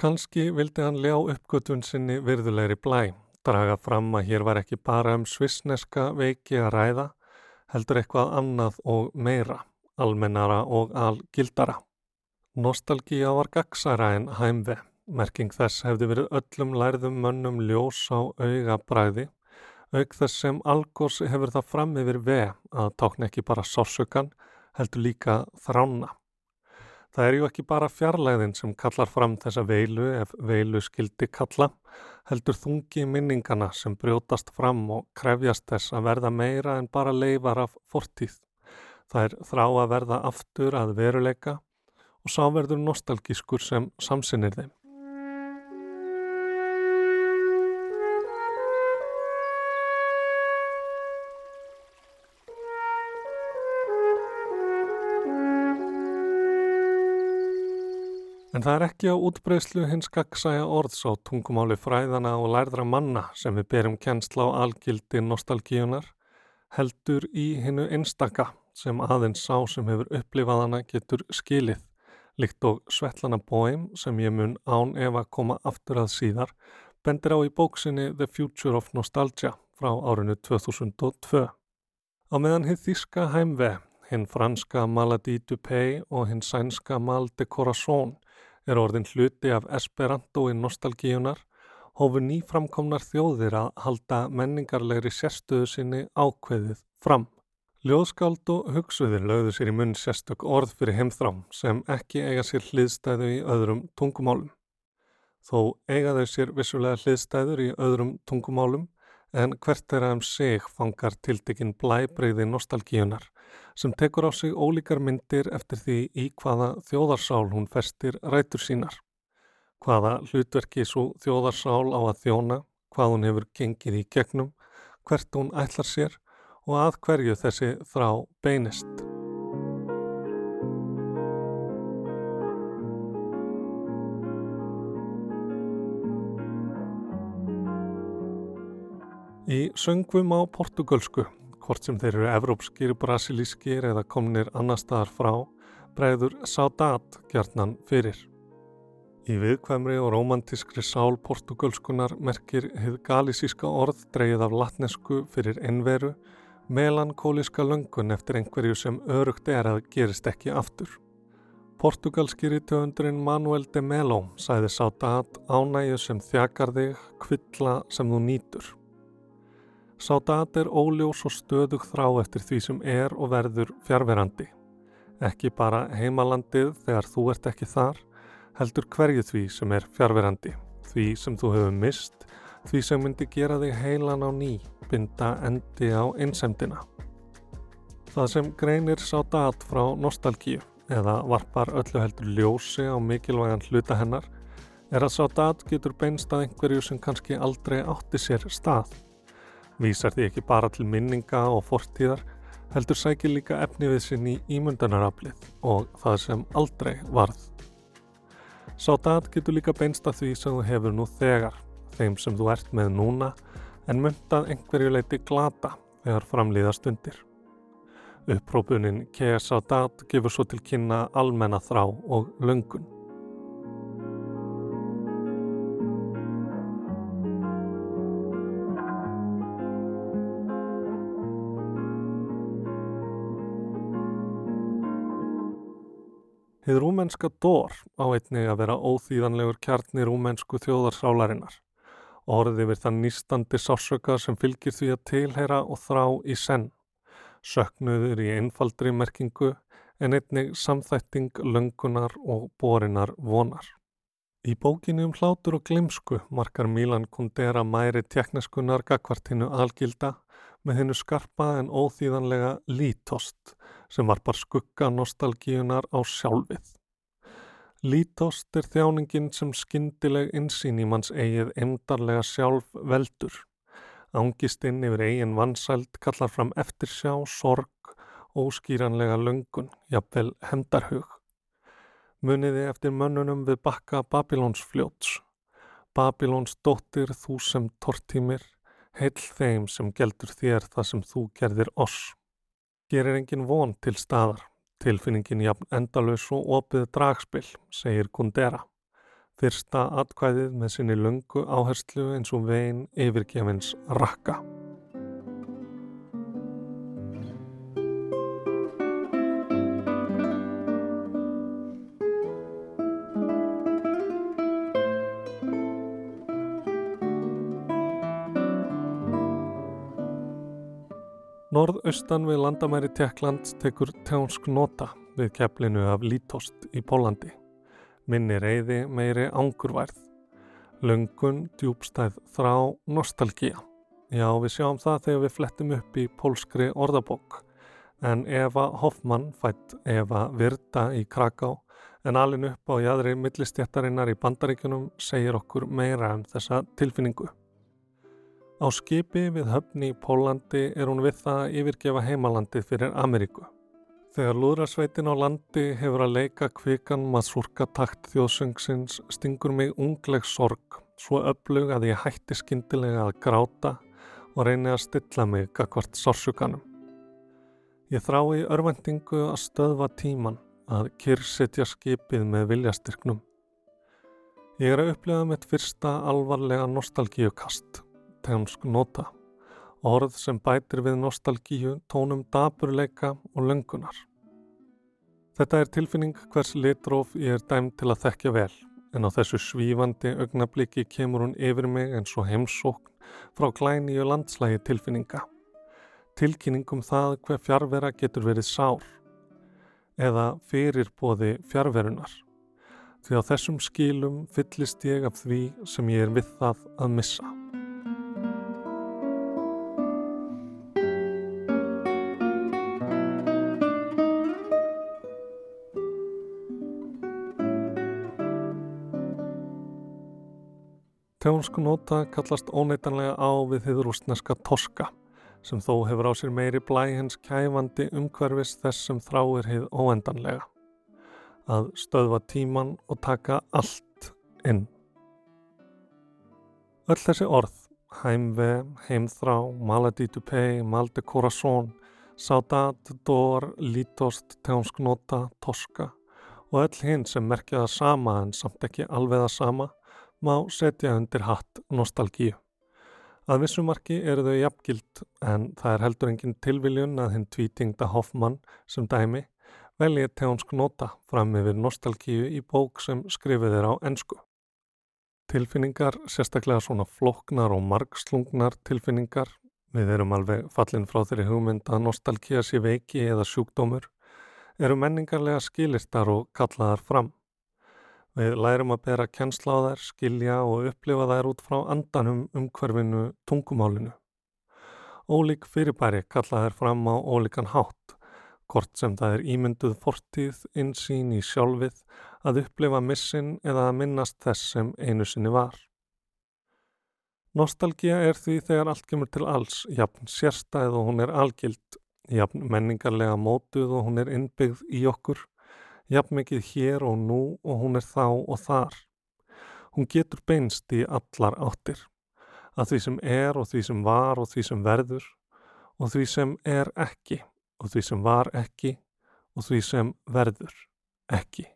Kanski vildi hann ljá uppgötun sinni virðulegri blæ, draga fram að hér var ekki bara um svissneska veiki að ræða, heldur eitthvað annað og meira, almennara og algildara. Nostalgía var gagsara en hæmve. Merking þess hefði verið öllum lærðum mönnum ljós á augabræði, aug þess sem algós hefur það fram yfir ve að tákna ekki bara sársökan, heldur líka þrána. Það er ju ekki bara fjarlæðin sem kallar fram þessa veilu ef veilu skildi kalla, heldur þungi minningana sem brjótast fram og krefjast þess að verða meira en bara leifar af fortíð. Það er þrá að verða aftur að veruleika og sá verður nostalgískur sem samsinnir þeim. En það er ekki á útbreyslu hins gagsæja orðs á tungumáli fræðana og lærðra manna sem við berum kennsla á algildi nostalgíunar, heldur í hinnu einstaka sem aðeins sá sem hefur upplifaðana getur skilið Líkt og Svetlana Boehm sem ég mun án ef að koma aftur að síðar bendir á í bóksinni The Future of Nostalgia frá árinu 2002. Á meðan hitt þíska heimve, hinn franska Maladie Dupay og hinn sænska Mal de Corazon er orðin hluti af Esperanto í nostalgíunar hófu nýframkomnar þjóðir að halda menningarlegri sérstöðu sinni ákveðið fram. Ljóðskáld og hugsuðir lögðu sér í munn sérstök orð fyrir heimþrám sem ekki eiga sér hliðstæðu í öðrum tungumálum. Þó eiga þau sér vissulega hliðstæður í öðrum tungumálum en hvert er aðeins sig fangar tildekinn blæbreyði nostalgíunar sem tekur á sig ólíkar myndir eftir því í hvaða þjóðarsál hún festir rætur sínar. Hvaða hlutverki svo þjóðarsál á að þjóna, hvað hún hefur gengið í gegnum, hvert hún ætlar sér og að hverju þessi þrá beinist. Í söngvum á portugalsku, hvort sem þeir eru evrópskir, brasilískir eða komnir annar staðar frá, bregður Saudade gjarnan fyrir. Í viðkvæmri og romantískri sál portugalskunar merkir hefð galísíska orð dreyið af latnesku fyrir enveru melankóliska löngun eftir einhverju sem örugt er að gerist ekki aftur. Portugalski rítöfundurinn Manuel de Melo sæði sátat ánægju sem þjakar þig, kvilla sem þú nýtur. Sátat er óljós og stöðug þrá eftir því sem er og verður fjárverandi. Ekki bara heimalandið þegar þú ert ekki þar, heldur hverju því sem er fjárverandi, því sem þú hefur mist, því sem myndi gera þig heilan á ný, binda endi á einsemdina. Það sem greinir sá dat frá nostalgíu eða varpar öllu heldur ljósi á mikilvægan hluta hennar er að sá dat getur beinst að einhverju sem kannski aldrei átti sér stað. Vísar því ekki bara til minninga og fortíðar, heldur sækir líka efni við sinn í ímyndanaraflið og það sem aldrei varð. Sá dat getur líka beinst að því sem þú hefur nú þegar, þeim sem þú ert með núna, en myndað einhverju leiti glata þegar framlýða stundir. Upprópunin K.S.A. Dat gefur svo til kynna almenna þrá og löngun. Hið rúmenska dór á einnig að vera óþýðanlegur kjarni rúmensku þjóðarsálarinnar. Orðið við þann nýstandi sásöka sem fylgir því að tilheyra og þrá í senn. Söknuður í einfaldri merkingu en einnig samþætting, löngunar og borinar vonar. Í bókinu um hlátur og glimsku markar Milan Kundera mæri tekniskunar gagvartinu algilda með hennu skarpa en óþýðanlega lítost sem varpar skugga nostalgíunar á sjálfið. Lítost er þjáningin sem skindileg insýn í manns eigið emdarlega sjálf veldur. Ángistinn yfir eigin vansælt kallar fram eftirsjá, sorg, óskýranlega löngun, jafnvel hendarhug. Muniði eftir mönnunum við bakka Babilóns fljóts. Babilóns dóttir þú sem tortímir, heil þeim sem geldur þér það sem þú gerðir oss. Er engin von til staðar, tilfinningin jafn endalus og opið dragspill, segir Kundera. Fyrsta atkvæðið með sinni lungu áherslu eins og veginn yfirgefins rakka. Norðaustan við landamæri Tjekkland tekur tjónsk nota við keflinu af lítost í Pólandi. Minni reyði meiri ángurværð. Lungun, djúbstæð, þrá, nostalgía. Já, við sjáum það þegar við flettum upp í pólskri orðabók. En Eva Hoffmann fætt Eva Virta í Kraká en alin upp á jæðri millistjættarinnar í bandaríkunum segir okkur meira um þessa tilfinningu. Á skipi við höfni í Pólandi er hún við það að yfirgefa heimalandið fyrir Ameríku. Þegar lúðrasveitin á landi hefur að leika kvikan maðurka takt þjóðsöngsins stingur mig ungleg sorg, svo öflug að ég hætti skindilega að gráta og reyni að stilla mig akkvart sorsuganum. Ég þrái örvendingu að stöðva tíman, að kyrrsetja skipið með viljastyrknum. Ég er að upplega mitt fyrsta alvarlega nostalgíukast tennsk nota, orð sem bætir við nostalgíu, tónum daburleika og löngunar. Þetta er tilfinning hvers litróf ég er dæm til að þekkja vel, en á þessu svífandi augnabliki kemur hún yfir mig eins og heimsókn frá klæníu landslægi tilfinninga. Tilkynningum það hver fjárvera getur verið sár eða fyrirbóði fjárverunar. Því á þessum skilum fyllist ég af því sem ég er við það að missa. Nota kallast óneitanlega á við þið rústneska torska sem þó hefur á sér meiri blæ hens kæfandi umhverfis þess sem þráir hið óendanlega. Að stöðva tíman og taka allt inn. Öll þessi orð, heimve, heimþrá, maladi to pay, malde corazón, saudat, dor, lítost, tjónsk nota, torska og öll hinn sem merkja það sama en samt ekki alveg það sama má setja undir hatt nostalgíu. Að vissumarki eru þau jafngild en það er heldur engin tilviljun að hinn tvítingda Hoffmann sem dæmi veljið teónsk nota fram yfir nostalgíu í bók sem skrifið er á ennsku. Tilfinningar, sérstaklega svona floknar og margslungnar tilfinningar, við erum alveg fallin frá þeirri hugmynd að nostalgíu sé veiki eða sjúkdómur, eru menningarlega skilistar og kallaðar fram. Við lærum að bera kennsla á þær, skilja og upplifa þær út frá andanum umhverfinu tungumálinu. Ólík fyrirbæri kalla þær fram á ólíkan hátt, hvort sem það er ímynduð fortíð, insýn í sjálfið, að upplifa missin eða að minnast þess sem einu sinni var. Nostalgía er því þegar allt kemur til alls, jafn sérstæð og hún er algild, jafn menningarlega mótuð og hún er innbyggð í okkur, jafn mikið hér og nú og hún er þá og þar. Hún getur beinst í allar áttir, að því sem er og því sem var og því sem verður og því sem er ekki og því sem var ekki og því sem verður ekki.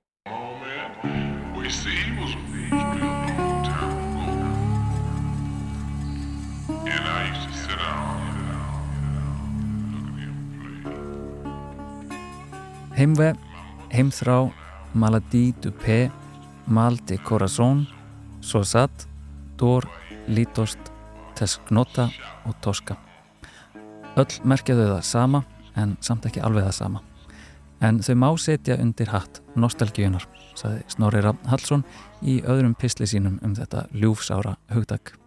Heimve, heimþrá, maladie du paix, mal de corazón, sosat, dor, lítost, tesknota og toska. Öll merkjaðu það sama en samt ekki alveg það sama. En þau má setja undir hatt nostalgíunar, saði Snorri Raffn Hallsson í öðrum pisli sínum um þetta ljúfsára hugdag.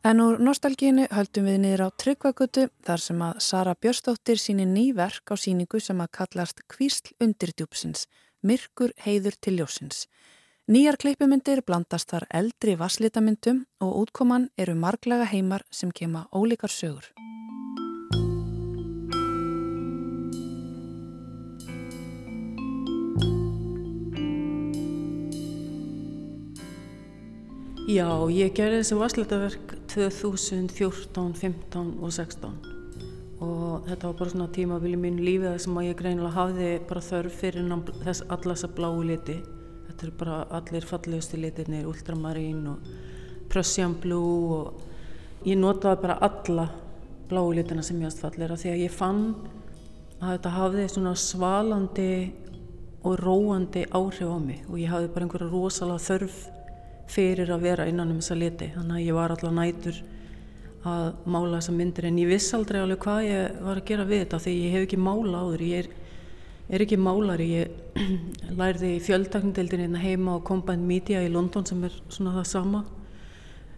En úr nostalgínu höldum við niður á Tryggvagutu þar sem að Sara Björstóttir síni ný verk á síningu sem að kallast Kvísl undirdjúpsins, Myrkur heiður til ljósins. Nýjar kleipumindir blandast þar eldri vasslitamyndum og útkoman eru marglega heimar sem kema ólíkar sögur. Já, ég gerði þessi vasslitaverk 2014, 15 og 16 og þetta var bara svona tímabili mín lífið sem að ég greinilega hafði bara þörf fyrir þess alla þessa bláu liti. Þetta eru bara allir fallegusti litirnir ultramarín og Prussian blue og ég notaði bara alla bláu litina sem ég aðst fallir af því að ég fann að þetta hafði svona svalandi og róandi áhrif á mig og ég hafði bara einhverja rosalega þörf fyrir að vera innan um þessa liti þannig að ég var alltaf nætur að mála þessa myndir en ég viss aldrei alveg hvað ég var að gera við þetta því ég hef ekki mála áður. Ég er, er ekki málari. Ég [clears throat] lærði í fjöldtakndeldin hérna heima á Combined Media í London sem er svona það sama.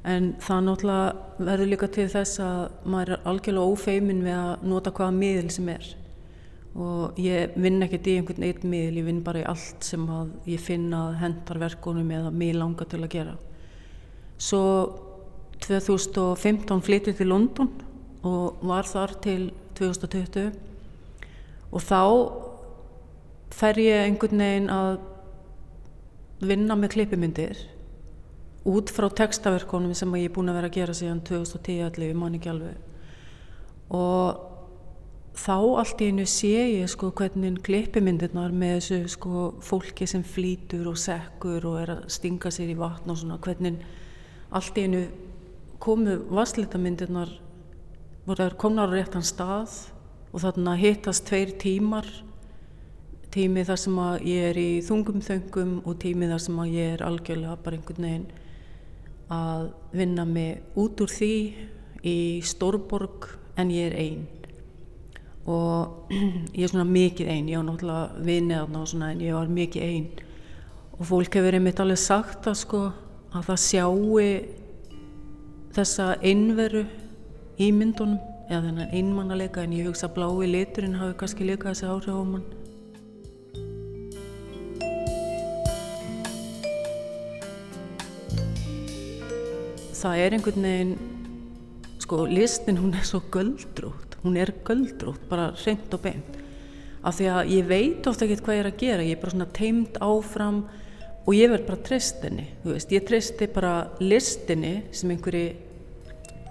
En það náttúrulega verður líka til þess að maður er algjörlega ófeimin við að nota hvaða miðl sem er og ég vinn ekkert í einhvern eitt miðl, ég vinn bara í allt sem að ég finna að hendar verkunum eða mig langar til að gera. Svo 2015 flyttið til London og var þar til 2020 og þá fer ég einhvern veginn að vinna með klippimyndir út frá textaverkonum sem ég er búin að vera að gera síðan 2010-11, ég man ekki alveg og þá allt í einu sé ég sko hvernig klippimyndirnar með þessu sko fólki sem flýtur og sekkur og er að stinga sér í vatn og svona hvernig allt í einu komu vasslitamindirnar voru að komna á réttan stað og þarna hittast tveir tímar tími þar sem að ég er í þungum þöngum og tími þar sem að ég er algjörlega bara einhvern veginn að vinna mig út úr því í Stórborg en ég er einn og [clears throat] ég er svona mikið einn ég á náttúrulega þarna og svona en ég var mikið einn og fólk hefur einmitt alveg sagt að sko að það sjáu þessa einveru í myndunum eða þennan einmannalega en ég hugsa að blái liturinn hafi kannski líka þessi áhrif á mann. Það er einhvern veginn sko listin hún er svo göldrútt hún er göldrótt, bara reynd og beint. Af því að ég veit ofta ekki hvað ég er að gera. Ég er bara svona teimt áfram og ég verð bara tristinni ég tristi bara listinni sem einhverji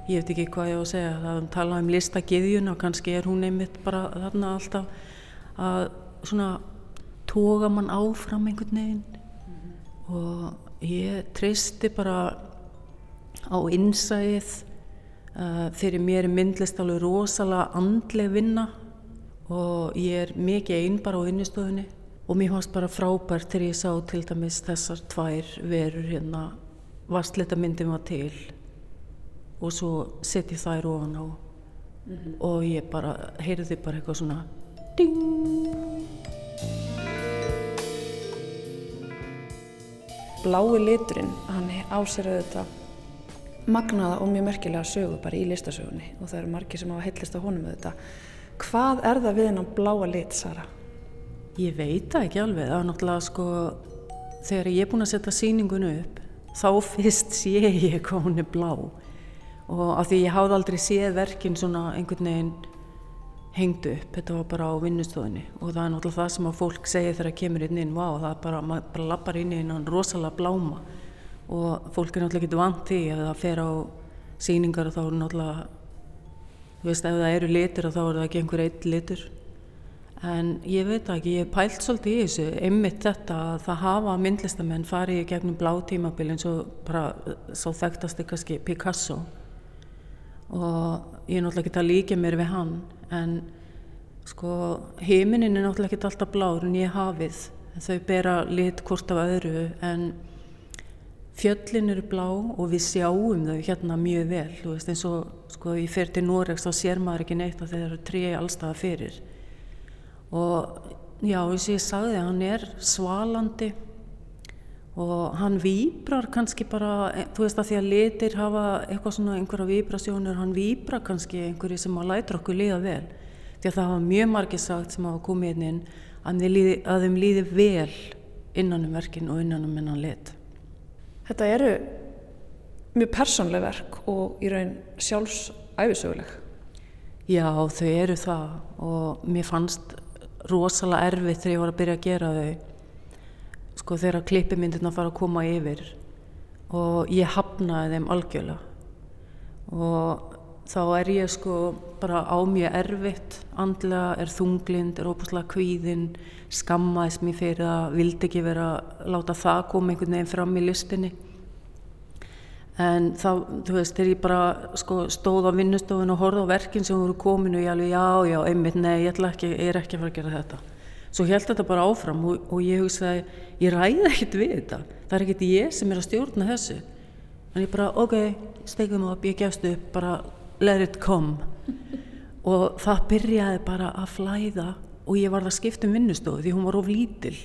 ég veit ekki hvað ég á að segja það er að tala um listagiðjun og kannski er hún einmitt bara þarna alltaf að svona toga mann áfram einhvern veginn. Mm -hmm. og ég tristi bara á innsæðið fyrir mér er myndlist alveg rosalega andleg vinna og ég er mikið einn bara á vinnustofunni og mér fannst bara frábært þegar ég sá til dæmis þessar tvær verur hérna vastleta myndin var til og svo sett ég þær ofan á mm -hmm. og ég bara heyrði bara eitthvað svona ding Blái liturinn, hann áseraði þetta magnaða og mjög merkilega sögu bara í listasögunni og það eru margir sem hafa heillist á honum með þetta. Hvað er það við hennan bláa lit, Sara? Ég veit það ekki alveg. Það er náttúrulega sko, þegar ég er búin að setja síningunu upp, þá fyrst sé ég hvað hún er blá. og af því ég háði aldrei séð verkin svona einhvern veginn hengdu upp, þetta var bara á vinnustofunni og það er náttúrulega það sem að fólk segir þegar það kemur inn inn, vá, það er bara, maður bara lappar inn í einan rosalega bláma og fólk er náttúrulega ekki vant því ef það fer á síningar og þá er náttúrulega, þú veist, ef það eru litur og þá er það ekki einhver eitt litur. En ég veit ekki, ég pælt svolítið í þessu, einmitt þetta að það hafa myndlistamenn farið gegnum blátímabil eins og bara svo þekktast kannski Picasso. Og ég er náttúrulega ekki að líka mér við hann en sko heiminin er náttúrulega ekki alltaf blár en ég hafið. Þau bera lit hvort af öðru en fjöllin eru blá og við sjáum þau hérna mjög vel þú veist eins og sko ég fer til Noregs þá sér maður ekki neitt að þeir eru trí allstaða fyrir og já eins og ég sagði hann er svalandi og hann výbrar kannski bara, eh, þú veist að því að litir hafa eitthvað svona einhverja výbrasjónur, hann výbrar kannski einhverju sem að lætra okkur líða vel. Því að það hafa mjög margir sagt sem hafa komið inn inn að, þeim líði vel innan um verkin og innan um innan lit. Þetta eru mjög persónleg verk og í raun sjálfsæfisöguleg. Já, þau eru það og mér fannst rosalega erfitt þegar ég var að byrja að gera þau sko þegar klippimyndirna fara að koma yfir og ég hafnaði þeim algjörlega og þá er ég sko bara á mjög erfitt. Andlega, er þunglind, er óbúslega kvíðinn, skammaðis mér fyrir að vildi ekki vera að láta það koma einhvern veginn fram í listinni. En þá, þú veist, þegar ég bara sko, stóð á vinnustofun og horfði á verkin sem voru komin og ég alveg, já, já, einmitt, nei, ég, ekki, er ekki að fara að gera þetta. Svo held þetta bara áfram og, og ég hugsaði ég ræði ekkert við þetta. Það er ekkert ég sem er að stjórna þessu. En ég bara ok, stegum upp ég gefst upp, bara let it come og það byrjaði bara að flæða og ég var að skipta um vinnustofu því hún var of lítil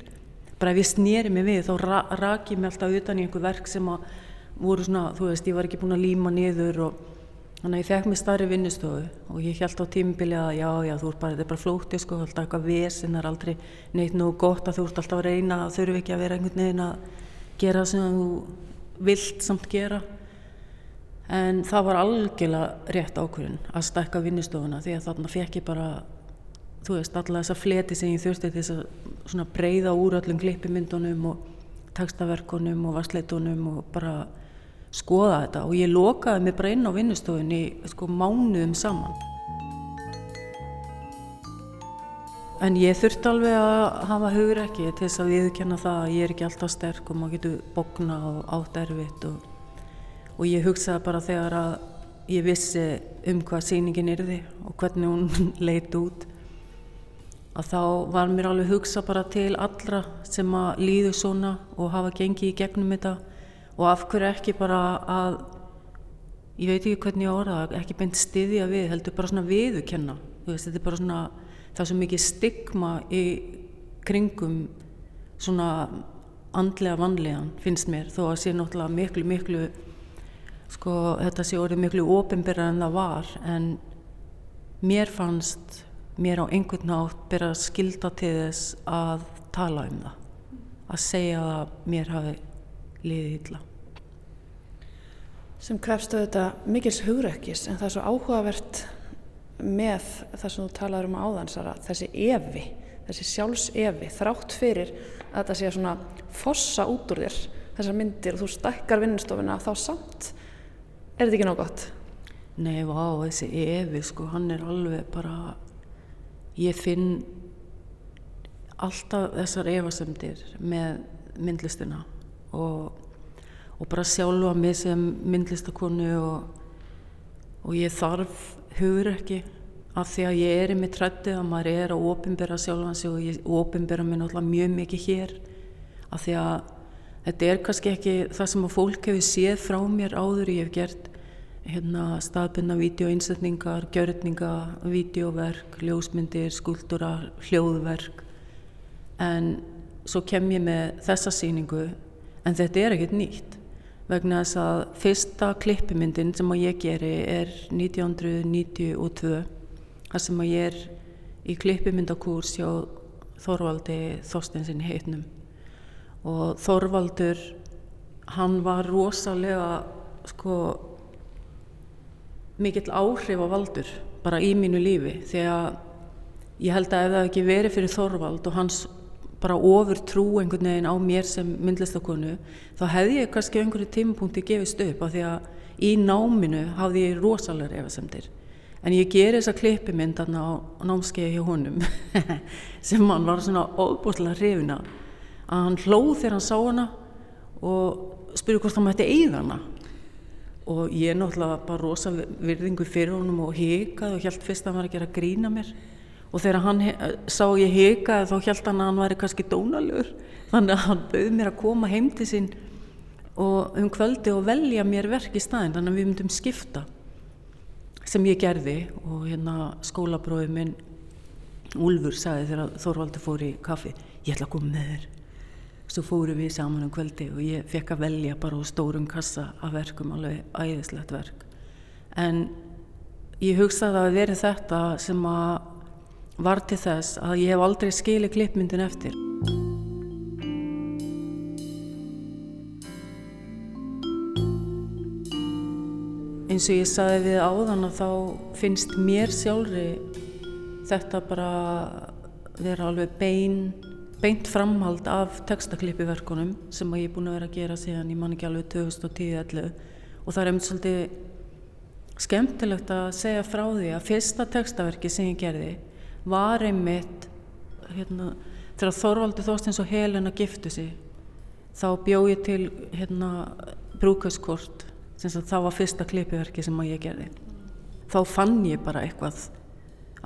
bara ef ég snýri mig við þá ra rak ég mig alltaf utan í einhver verk sem að voru svona, þú veist, ég var ekki búin að líma niður og Þannig að ég fekk mér starri vinnustofu og ég held á tímubili að já, já, þú ert bara, þetta er bara flóktið sko, alltaf eitthvað vesen, er aldrei neitt nú gott að þú ert alltaf að reyna, þurfu ekki að vera einhvern veginn að gera sem þú vilt samt gera. En það var algjörlega rétt ákvörðin að stakka vinnustofuna því að þarna fekk ég bara, þú veist, alla þessa fleti sem ég þurfti þess að svona breyða úr öllum klippimyndunum og textaverkunum og varsleitunum og bara skoða þetta og ég lokaði mig bara inn á vinnustofunni sko mánuðum saman. En ég þurfti alveg að hafa hugur ekki til þess að viðkjanna það að ég er ekki alltaf sterk og maður getur bókna og átt erfitt og, og ég hugsaði bara þegar að ég vissi um hvað síningin yrði og hvernig hún [laughs] leit út að þá var mér alveg hugsa bara til allra sem að líðu svona og hafa gengið í gegnum þetta. Og af hverju ekki bara að ég veit ekki hvernig ég orða ekki beint stiðja við, heldur bara svona viðukenna veist, þetta er bara svona það er svo mikið stigma í kringum svona andlega vanlegan finnst mér þó að sé náttúrulega miklu miklu sko þetta sé orðið miklu ofinbyrra en það var en mér fannst mér á einhvern nátt byrja að skilda til þess að tala um það að segja að mér hafi liðið illa. Sem krefstu þetta mikils hugrekkis en það er svo áhugavert með það sem þú talaður um áðansara, þessi evi, þessi sjálfsevi, þrátt fyrir að þetta sé svona fossa út úr þér, þessar myndir og þú stakkar vinnstofuna þá samt er þetta ekki nóg gott? Nei, vá, þessi evi sko, hann er alveg bara, ég finn alltaf þessar evasemdir með myndlistina og, og bara sjálfa mig sem myndlistakonu og, og ég þarf hugur ekki af því að ég er í mig trættið að maður er að ofinbera sjálfan sig og ég ofinbera mér náttúrulega mjög mikið hér af því að þetta er kannski ekki það sem að fólk hefur séð frá mér áður. Ég hef gert hérna, staðbunna vídeoinsetningar, gjörninga, vídeoverk, ljósmyndir, skuldura, hljóðverk. En svo kem ég með þessa síningu en þetta er ekkert nýtt. Vegna þess að fyrsta klippimyndin sem að ég geri er 1992 þar sem að ég er í klippimyndakurs hjá Þorvaldi Þorstensin heitnum og Þorvaldur hann var rosalega sko mikill áhrif á valdur bara í mínu lífi. Því að ég held að ef það ekki verið fyrir Þorvald og hans bara ofur trú einhvern veginn á mér sem myndlistakonu þá hefði ég kannski einhverju tímapunkti gefist upp af því að í náminu hafði ég rosalega efasemdir. En ég ger þessa klippimynd á námskeiði hjá honum [laughs] sem hann var svona óbúslega hrifina að hann hlóð þegar hann sá hana og spurði hvort hann mætti eigða hana. Og ég náttúrulega bara rosa virðingu fyrir honum og hikaði og held fyrst að hann var að gera grína mér. Og þegar hann sá ég hikaði þá held hann að hann væri kannski dónalur þannig að hann bauð mér að koma heim til sín og um kvöldi og velja mér verk í staðin þannig að við myndum skipta sem ég gerði. Og hérna skólabróði minn Úlfur sagði þegar Þorvaldur fór í kaffi ég ætla að koma með þér svo fóru við saman um kvöldi og ég fekk að velja bara úr stórum kassa af verkum alveg æðislegt verk en ég hugsaði að veri þetta sem að var til þess að ég hef aldrei skilið klippmyndin eftir. Eins og ég saði við áðan að þá finnst mér sjálfri þetta bara vera alveg bein, beint framhald af textaklippiverkunum sem ég er búin að vera að gera síðan í manni ekki alveg 2010-11 og það er einmitt svolítið skemmtilegt að segja frá því að fyrsta textaverki sem ég gerði var einmitt hérna, þegar Þorvaldi Þorstins og Helena giftu sig þá bjóð ég til hérna, brúkauskort það var fyrsta klipiverki sem ég gerði. Þá fann ég bara eitthvað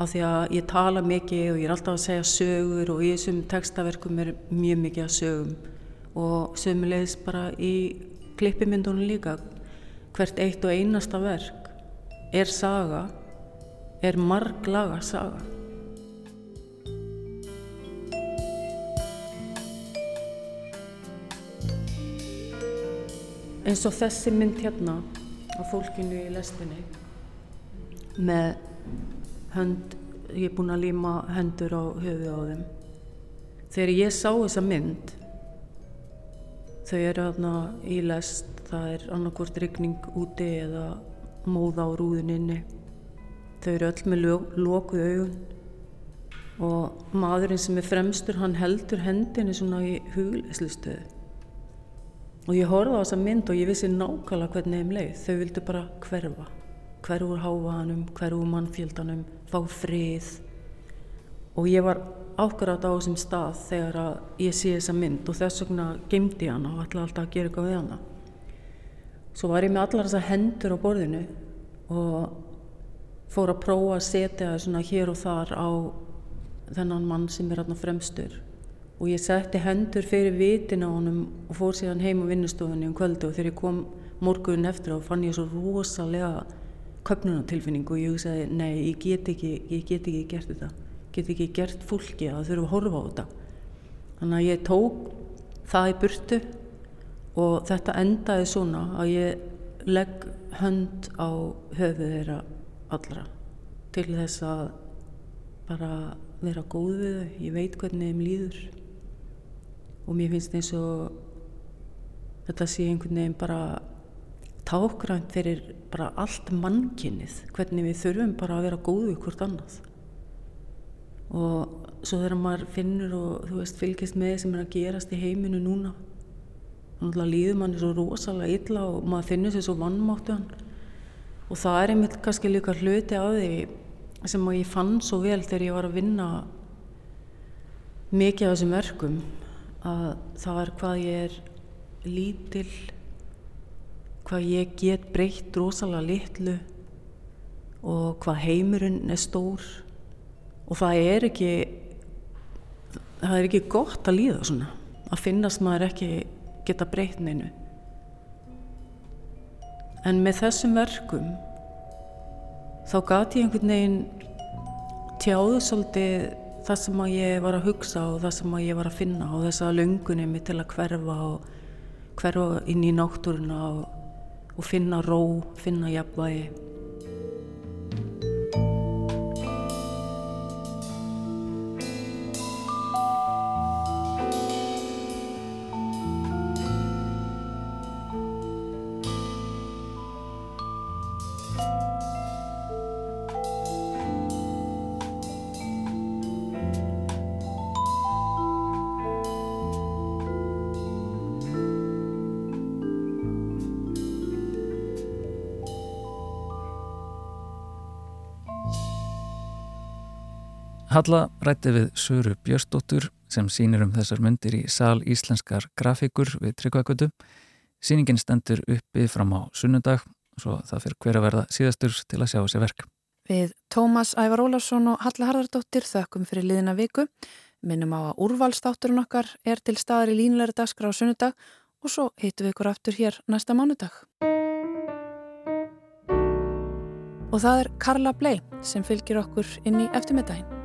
af því að ég tala mikið og ég er alltaf að segja sögur og í þessum textaverkum er mjög mikið að sögum. Og sömulegis bara í klippimyndunum líka hvert eitt og einasta verk er saga er marglaga saga. Eins og þessi mynd hérna á fólkinu í lestinni með hönd, ég er búin að líma hendur á höfu á þeim. Þegar ég sá þessa mynd þau eru aðna í lest það er annarkort ryggning úti eða móða á rúðuninni þau eru öll með lókuð augun og maðurinn sem er fremstur hann heldur hendinni svona í hugleislistöðu og ég horfði á þessa mynd og ég vissi nákvæmlega hvernig þeim leið. Þau vildu bara hverfa hávaðanum, hverfu úr mannfjöldanum fá frið. Og ég var ákvæmlega á þessum stað þegar að ég sé þessa mynd og þess vegna gemdi ég hana og ætlaði alltaf að gera eitthvað við hana. Svo var ég með allar þessa hendur á borðinu og fór að prófa að setja það svona hér og þar á þennan mann sem er hérna fremstur. Og ég setti hendur fyrir vitin á honum og fór síðan heim á vinnustofunni um kvöldu og þegar ég kom morgun eftir þá fann ég svo rosalega köpnunatilfinningu og ég hugsaði nei, ég get ekki, ég get ekki gert þetta. Get ekki gert fólki að þurfa að horfa á þetta. Þannig að ég tók það í burtu og þetta endaði svona að ég legg hönd á höfuð þeirra allra til þess að bara vera góð við þau, ég veit hvernig þeim líður og mér finnst eins og þetta sé einhvern veginn bara tákgrænt fyrir bara allt mannkynnið hvernig við þurfum bara að vera góðu hvort annað. Og svo þegar maður finnur og þú veist fylgist með sem er að gerast í heiminu núna að líður manni svo rosalega illa og maður finnur sér svo vannmáttu og það er einmitt kannski líka hluti af því sem ég fann svo vel þegar ég var að vinna mikið af þessum verkum að það er hvað ég er lítil hvað ég get breytt rosalega litlu og hvað heimurinn er stór. Og það er ekki það er ekki gott að líða svona að finnast maður ekki geta breytt neinu. En með þessum verkum þá gati ég einhvern veginn tjáðu svolítið það sem að ég var að hugsa og það sem að ég var að finna og þess að löngunni mig til að hverfa og hverfa inn í náttúruna og, og finna ró, finna jafnvægi. Halla rætti við Söru Björstóttur sem sínir um þessar myndir í sal íslenskar grafíkur við Tryggvakvötu. Sýningin stendur uppi fram á sunnundag svo það fyrir hver að verða síðastur til að sjá þessi verk. Við Tómas Ævar Ólarsson og Halla Harðardóttir þökkum fyrir liðina viku. Minnum á að úrvalstátturinn okkar er til staðar í línulegur dagskrá á sunnudag og svo heitum við ykkur aftur hér næsta mánudag. Og það er Karla Blei sem fylgir okkur inn í eftirmiddaginn.